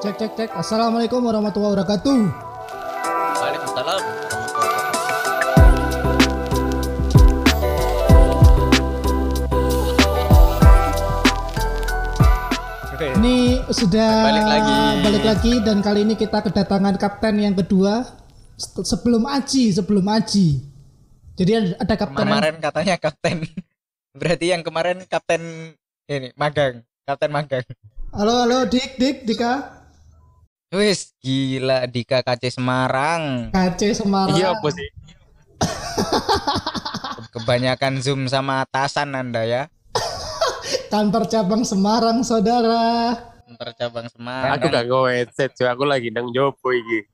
Cek cek cek. Assalamualaikum warahmatullahi wabarakatuh. Waalaikumsalam. Ini sudah Balik lagi. balik lagi dan kali ini kita kedatangan kapten yang kedua Se- sebelum Aji, sebelum Aji. Jadi ada- kapten yang- Kemarin katanya kapten. Berarti yang kemarin kapten ini magang, kapten magang. Halo halo Dik Dik Dika Wis gila Dika KC Semarang. KC Semarang. Iya apa sih? Kebanyakan zoom sama atasan Anda ya. Kantor cabang Semarang, saudara. Antar cabang Semarang. Aku gak nge headset, cuy. aku lagi nang jopo iki.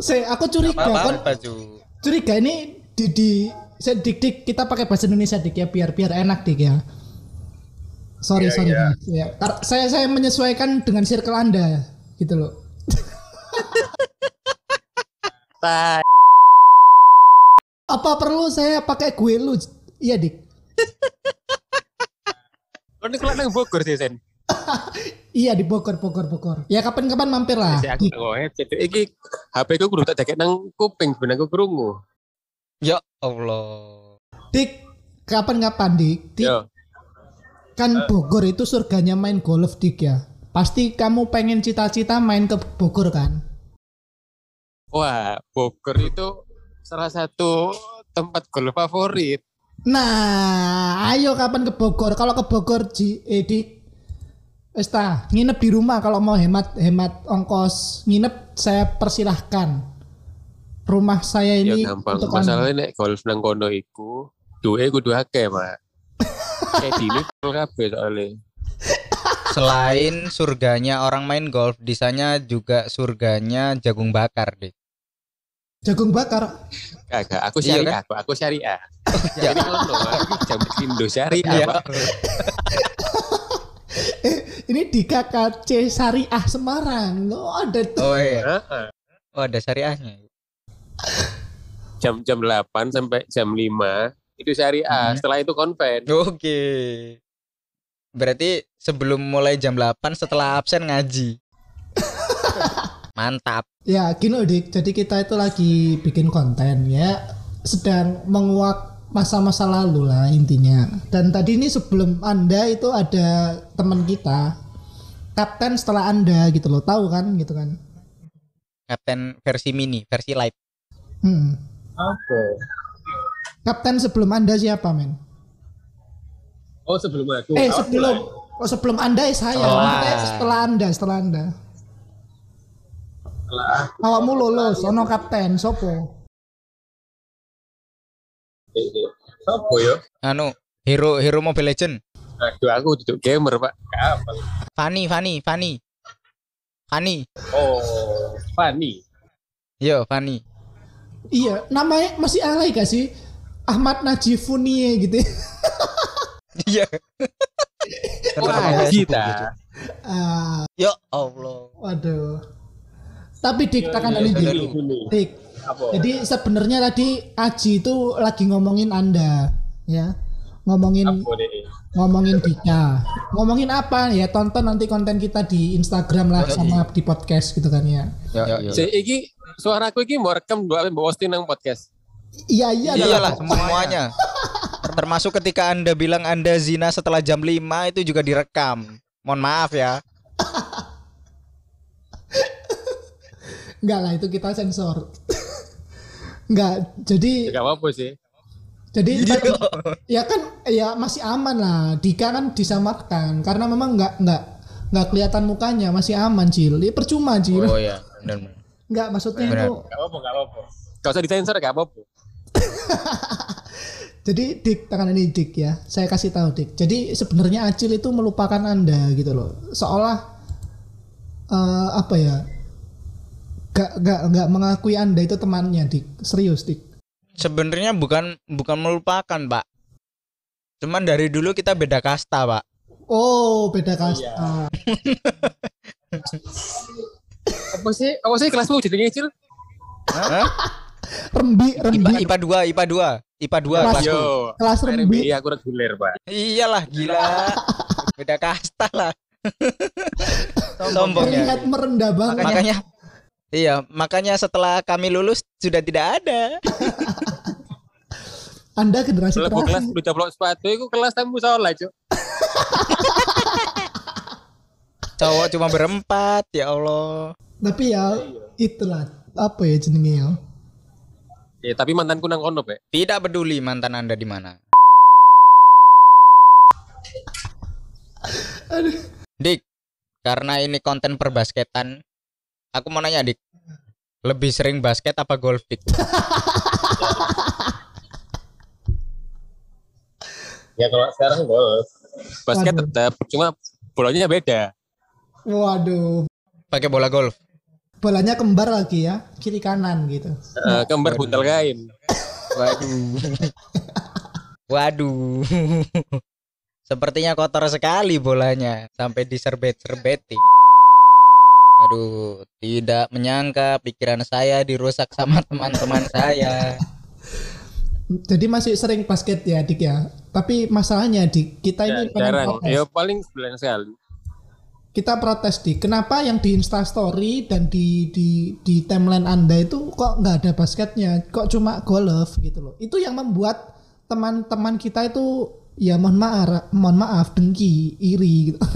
Saya aku curiga kan, apa baju. curiga ini di di saya dik dik kita pakai bahasa Indonesia dik ya biar biar enak dik ya. Sorry sorry guys. ya. Kar- saya saya menyesuaikan dengan circle anda gitu loh. Apa perlu saya pakai gue lu? Iya dik. Lo nih kalau nang Bogor sih, Sen. Iya di Bogor Bogor Bogor. Ya kapan-kapan mampir lah. Iki HP ku kudu tak jaket nang kuping ben aku krungu. Ya Allah. Dik, kapan-kapan dik. Dik, Yo. kan Bogor itu surganya main golf dik ya. Pasti kamu pengen cita-cita main ke Bogor kan? Wah, Bogor itu salah satu tempat golf favorit. Nah, ayo kapan ke Bogor? Kalau ke Bogor di eh, di wes tah, nginep di rumah kalau mau hemat hemat ongkos nginep saya persilahkan. Rumah saya Ya ini gampang. untuk. Masalahnya nek golf nang kono iku duwe kudu akeh, Mak. Kayak dini kabeh soalnya. Selain surganya orang main golf, di sana juga surganya jagung bakar, Dik. jagung bakar. Kagak, aku Iya syariah, kok. aku syariah. Ya ini ngono, jam Indo syariah, Iya. Ini di KKC Syariah Semarang. Oh, ada tuh. Oh iya. Oh ada syariahnya. Jam jam 8 sampai jam 5 itu syariah. Hmm. Setelah itu konven. Oke. Berarti sebelum mulai jam 8 setelah absen ngaji. Mantap. Ya, gini loh, Dik. Jadi kita itu lagi bikin konten ya, sedang menguak masa-masa lalu lah intinya. Dan tadi ini sebelum Anda itu ada teman kita, kapten setelah Anda gitu loh, tahu kan gitu kan. Kapten versi mini, versi light. Hmm. Oke. Kapten sebelum Anda siapa, men? Oh sebelum aku. Eh, sebelum Oh, sebelum Anda ya saya. Setelah. Maksudnya setelah Anda, setelah Anda. Awakmu lolos, ono kapten, sopo? Apa ya? Anu, hero hero Mobile Legend. Aduh aku duduk gamer pak. Kapan? Fani, Fani, Fani. Fani. Oh, Fanny. Yo, Fani. Iya, namanya masih alay gak sih? Ahmad Najifunie gitu. Iya. Wah, kita. Ah, Ya Allah. waduh. Tapi Dik, takkan iya, ini Dik. saudara. Dik. Jadi sebenarnya tadi Aji itu lagi ngomongin Anda, ya. Ngomongin ngomongin Dika. Ngomongin apa ya? Tonton nanti konten kita di Instagram lah sama di podcast gitu kan ya. Yo, yo. Si iki suaraku iki mau rekam dua bawa posting nang podcast. Iya iya Iyalah semuanya. Termasuk ketika Anda bilang Anda zina setelah jam 5 itu juga direkam. Mohon maaf ya. Enggak lah itu kita sensor. Enggak, jadi Ya gak apa-apa sih. jadi Iya. ya kan ya masih aman lah. Dika kan disamarkan karena memang enggak enggak enggak kelihatan mukanya masih aman Cil. Ya, percuma Cil. Oh ya, benar. Enggak maksudnya Benar. itu Gak apa-apa, gak apa-apa. Gak usah disensor gak apa-apa. Jadi Dik, tangan ini Dik ya. Saya kasih tahu Dik. Jadi sebenarnya Acil itu melupakan Anda gitu loh. Seolah eh, apa ya? Gak, gak, gak mengakui Anda itu temannya Dik. Serius Dik. Sebenarnya bukan bukan melupakan, Pak. Cuman dari dulu kita beda kasta, Pak. Oh, beda kasta. Apa sih? Apa sih kelasmu jadi ngecil? Hah? Rembi, IPA rembi. IPA 2, IPA 2, IPA 2 Kelas- kelasku. Yo, Kelas rembi. RMBI aku reguler, Pak. Iyalah gila. Beda kasta lah. Sombong ya. Terlihat merendah banget. Makanya Iya, makanya setelah kami lulus sudah tidak ada. Anda generasi kelas terakhir. udah caplok sepatu, itu kelas tamu salah, Cuk. Cowok cuma berempat, ya Allah. Tapi ya itulah apa ya jenenge ya. Ya, tapi mantanku nang kono, Pak. Tidak peduli mantan Anda di mana. Dik, karena ini konten perbasketan, aku mau nanya Dik, lebih sering basket apa golf Dik? Ya kalau sekarang golf. Basket tetap, cuma bolanya beda. Waduh, Pakai bola golf. bolanya kembar lagi ya, kiri kanan gitu. Eh, kembar buntel kain. Waduh. Waduh. Sepertinya kotor sekali bolanya sampai diserbet-serbeti. Aduh, tidak menyangka pikiran saya dirusak sama teman-teman saya. Jadi masih sering basket ya Dik ya. Tapi masalahnya Dik, kita ini Ya, jarang. Ya paling sebulan sekali. Kita protes Dik. Kenapa yang di Instastory dan di di di timeline Anda itu kok nggak ada basketnya? Kok cuma golf gitu loh. Itu yang membuat teman-teman kita itu ya mohon maaf, mohon maaf dengki, iri gitu.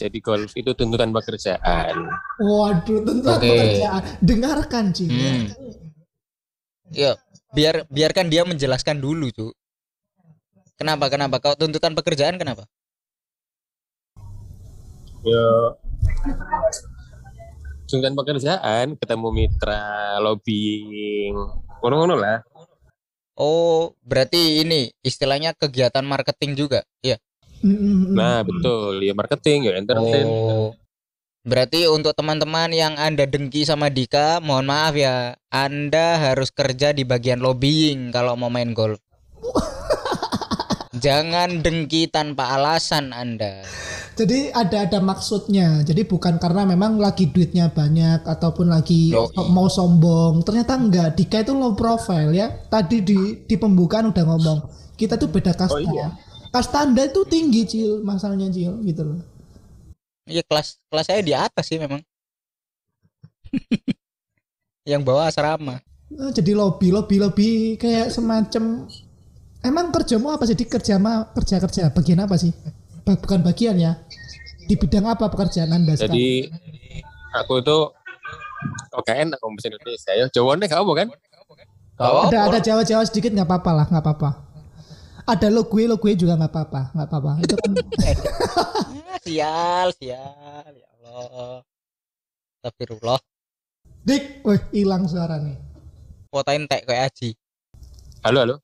Jadi golf itu tuntutan pekerjaan. Waduh, tentu Oke. pekerjaan. Dengarkan, Cing. Hmm. Ya, biar biarkan dia menjelaskan dulu, Cuk. Kenapa? Kenapa? Kau tuntutan pekerjaan kenapa? Ya tuntutan pekerjaan, ketemu mitra, lobbying, ngono-ngono lah. Oh, berarti ini istilahnya kegiatan marketing juga. Mm. Nah betul, ya marketing, ya entertain. Oh. Berarti untuk teman-teman yang Anda dengki sama Dika, mohon maaf ya, Anda harus kerja di bagian lobbying kalau mau main golf. Jangan dengki tanpa alasan Anda. Jadi ada ada maksudnya. Jadi bukan karena memang lagi duitnya banyak ataupun lagi Yoi. mau sombong. Ternyata enggak. Dika itu low profile ya. Tadi di di pembukaan udah ngomong kita tuh beda kasta. Oh, iya. Kasta Anda itu tinggi cil, masalahnya cil gitu loh. Iya kelas kelas saya di atas sih memang. yang bawah asrama. Eh, Jadi lobby lobby lobby kayak semacam Emang kerjamu apa sih? Di kerja ma- kerja kerja bagian apa sih? Bukan bagian ya. Di bidang apa pekerjaan Anda sekarang? Jadi aku itu OKN aku bahasa Indonesia ya. Jawa nih kamu kan? Kau ada ada Jawa Jawa sedikit nggak apa-apa lah nggak apa-apa ada lo gue lo gue juga nggak apa-apa nggak apa-apa itu kan sial, sial, ya Allah. Astagfirullah. dik wih hilang suara nih Kotain tek kayak Aji. Halo halo.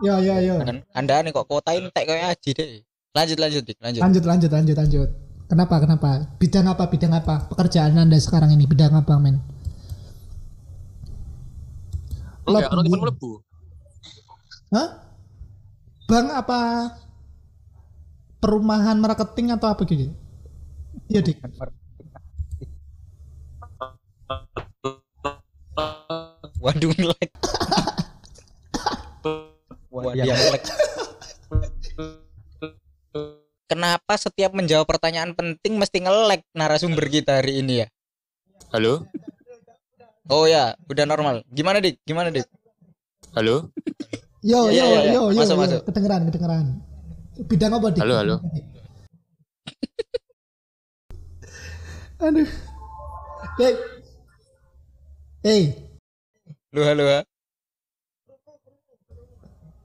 yo yo Kan Anda nih kok kotain tek kayak Aji deh. Lanjut lanjut lanjut. lanjut lanjut lanjut lanjut kenapa kenapa bidang apa bidang apa pekerjaan anda sekarang ini bidang apa men Enggak, ono tipe mlebu. Hah? Bang apa perumahan marketing atau apa gitu? Iya dik. Waduh ngelek. Waduh ngelek. Kenapa setiap menjawab pertanyaan penting mesti ngelek narasumber kita hari ini ya? Halo? Oh ya, udah normal. Gimana dik? Gimana dik? Halo? Yo Iya, yo iya, iya. yo yo, Masuk, yo. masuk. kedengeran kedengeran. Bidang apa dik? Halo, halo. Aduh. Hey. Hey. Lu halo ha?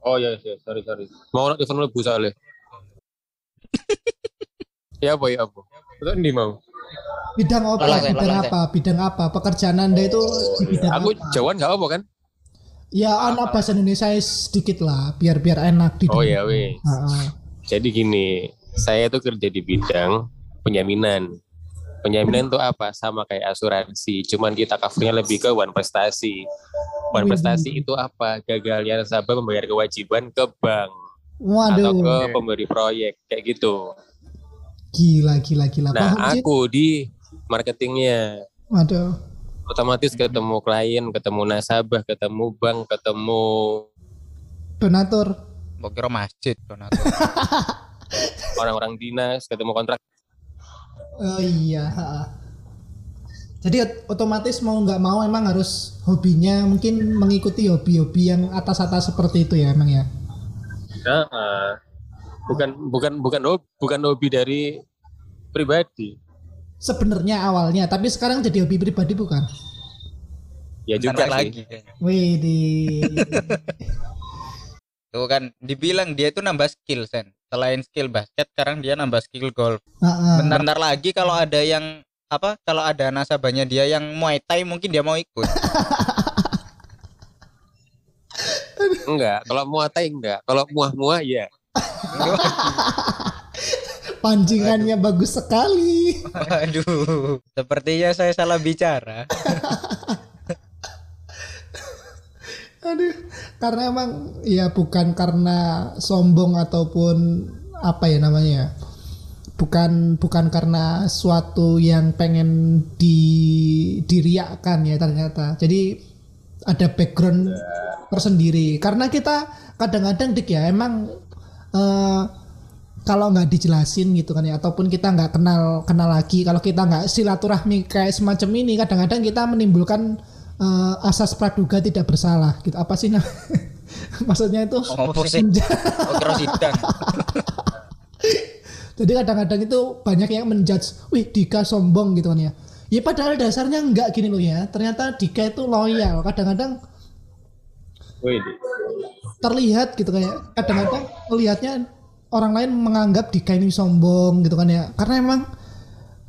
Oh iya, iya, sorry, sorry. Mau ono telepon mlebu soalnya. Ya apa ya apa? Itu ini mau. Bidang apa? Langsung, bidang apa? Bidang apa? Pekerjaan anda itu di bidang Aku apa? Jawaan gak apa kan? Ya anak bahasa Indonesia sedikit lah, biar biar enak di. Oh ya weh. Heeh. Jadi gini, saya tuh kerja di bidang penyaminan. Penyaminan tuh apa? Sama kayak asuransi, cuman kita covernya lebih ke one prestasi. One Wih. prestasi itu apa? Gagalnya nasabah membayar kewajiban ke bank Waduh, atau ke pemberi proyek kayak gitu. Gila gila gila. Nah, Paham, Cid? aku di marketingnya. Waduh. otomatis ketemu klien, ketemu nasabah, ketemu bank, ketemu Donatur. Kira masjid donatur. orang-orang dinas, ketemu kontrak. Oh iya. Jadi ot- otomatis mau nggak mau emang harus hobinya mungkin mengikuti hobi-hobi yang atas-atas seperti itu ya emang ya. Nah, bukan bukan bukan hobi, bukan hobi dari pribadi. Sebenarnya awalnya, tapi sekarang jadi hobi pribadi bukan? Ya Bentar juga lagi. kayaknya. Wih di Tuh kan dibilang dia itu nambah skill sen. Selain skill basket, sekarang dia nambah skill golf. Ah, ah. Bentar-bentar lagi kalau ada yang apa? Kalau ada nasabahnya dia yang Muay Thai mungkin dia mau ikut. Enggak, kalau muatai enggak, kalau muah-muah ya. pancingannya bagus sekali. Waduh, sepertinya saya salah bicara. Aduh, karena emang ya bukan karena sombong ataupun apa ya namanya. Bukan bukan karena suatu yang pengen di diriakan ya ternyata. Jadi ada background tersendiri. Karena kita kadang-kadang dik ya emang eh, kalau nggak dijelasin gitu kan ya ataupun kita nggak kenal kenal lagi kalau kita nggak silaturahmi kayak semacam ini kadang-kadang kita menimbulkan eh, asas praduga tidak bersalah gitu. Apa sih nah maksudnya itu? Jadi kadang-kadang itu banyak yang menjudge wih Dika sombong gitu kan ya. Ya padahal dasarnya nggak gini loh ya. Ternyata Dika itu loyal. Kadang-kadang Wih, terlihat gitu kayak kadang-kadang melihatnya orang lain menganggap Dika ini sombong gitu kan ya karena emang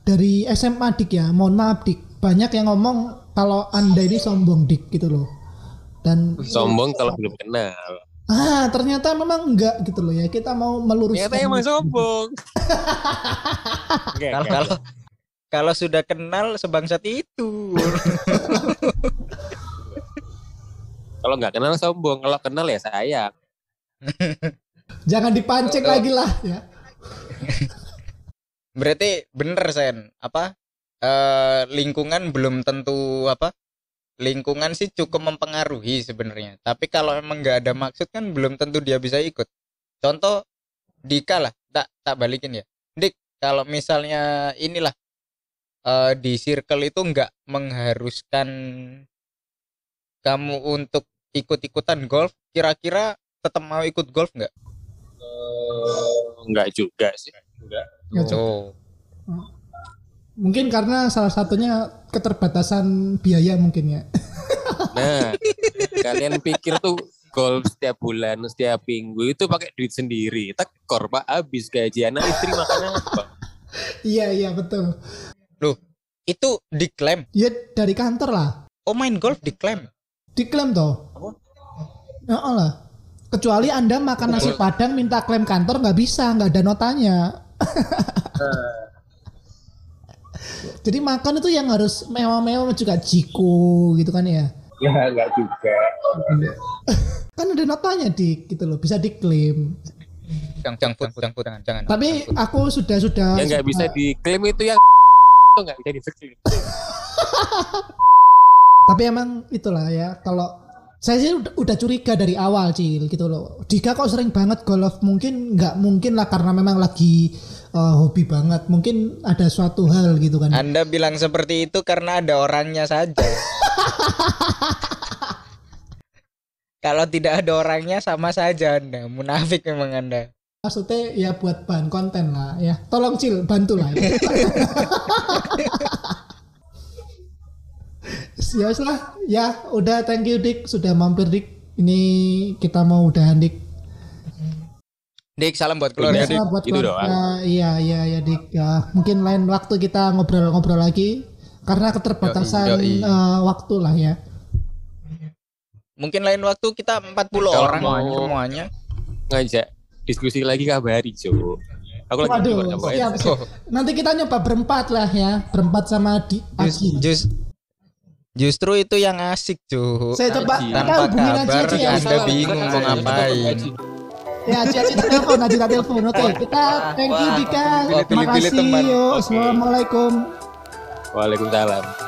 dari SMA Dik ya mohon maaf Dik banyak yang ngomong kalau anda ini sombong Dik gitu loh dan sombong kalau belum kenal. ah ternyata memang enggak gitu loh ya kita mau meluruskan Ternyata emang sombong. Kalau kalau kalau sudah kenal sebangsat itu. Kalau nggak kenal sombong, kalau kenal ya sayang. jangan dipancing lagi lah ya. Berarti bener sen. Apa eh lingkungan belum tentu apa lingkungan sih cukup mempengaruhi sebenarnya. Tapi kalau emang nggak ada maksud kan belum tentu dia bisa ikut. Contoh Dika lah. Tak tak balikin ya. Dik kalau misalnya inilah eh di circle itu nggak mengharuskan kamu untuk ikut-ikutan golf kira-kira tetap mau ikut golf nggak? Enggak juga sih. Enggak. Oh. mungkin karena salah satunya keterbatasan biaya mungkin ya Nah, kalian pikir tuh golf setiap bulan, setiap minggu itu pakai duit sendiri. Tekor pak, habis gaji anak istri makan apa? iya iya betul Loh, itu diklaim. ya dari kantor lah Oh main golf diklaim. Diklaim toh? Ya lah kecuali anda makan nasi padang minta klaim kantor nggak bisa nggak ada notanya. Jadi makan itu yang harus mewah-mewah juga jiko gitu kan ya? Ya enggak juga. kan ada notanya di gitu loh bisa diklaim. Jangan jangan jangan jangan jangan. tapi aku sudah sudah Yang nggak bisa diklaim itu yang itu nggak bisa diklaim. Tapi emang itulah ya kalau saya sih udah, udah curiga dari awal cil gitu loh Dika kok sering banget golf mungkin nggak mungkin lah karena memang lagi eh, hobi banget mungkin ada suatu hal gitu kan Anda bilang seperti itu karena ada orangnya saja. Kalau tidak ada orangnya sama saja Anda, munafik memang Anda. maksudnya ya buat bahan konten lah ya tolong cil bantu lah ya. ya lah ya udah thank you dik sudah mampir dik ini kita mau udahan dik Dik, salam buat keluarga Udah, Dik. Biasa buat itu keluarga. Iya iya ya dik. Ya, mungkin lain waktu kita ngobrol-ngobrol lagi karena keterbatasan Yoi, yoi. eh, waktu lah ya. Mungkin lain waktu kita 40 Kalau orang mau- semuanya. Ngajak diskusi lagi kabari, Jo. Aku lagi Waduh, siap, siap. Nanti kita nyoba berempat lah ya, berempat sama di Jus, Aji. Jus, justru itu yang asik, Cu. Saya coba Aji. kita Tanpa Aji kabar, aja ya. Anda bingung mau ngapain. Ya Aji Aji telepon, Aji telepon. Oke, kita thank you Dika. Terima kasih. Assalamualaikum. Waalaikumsalam.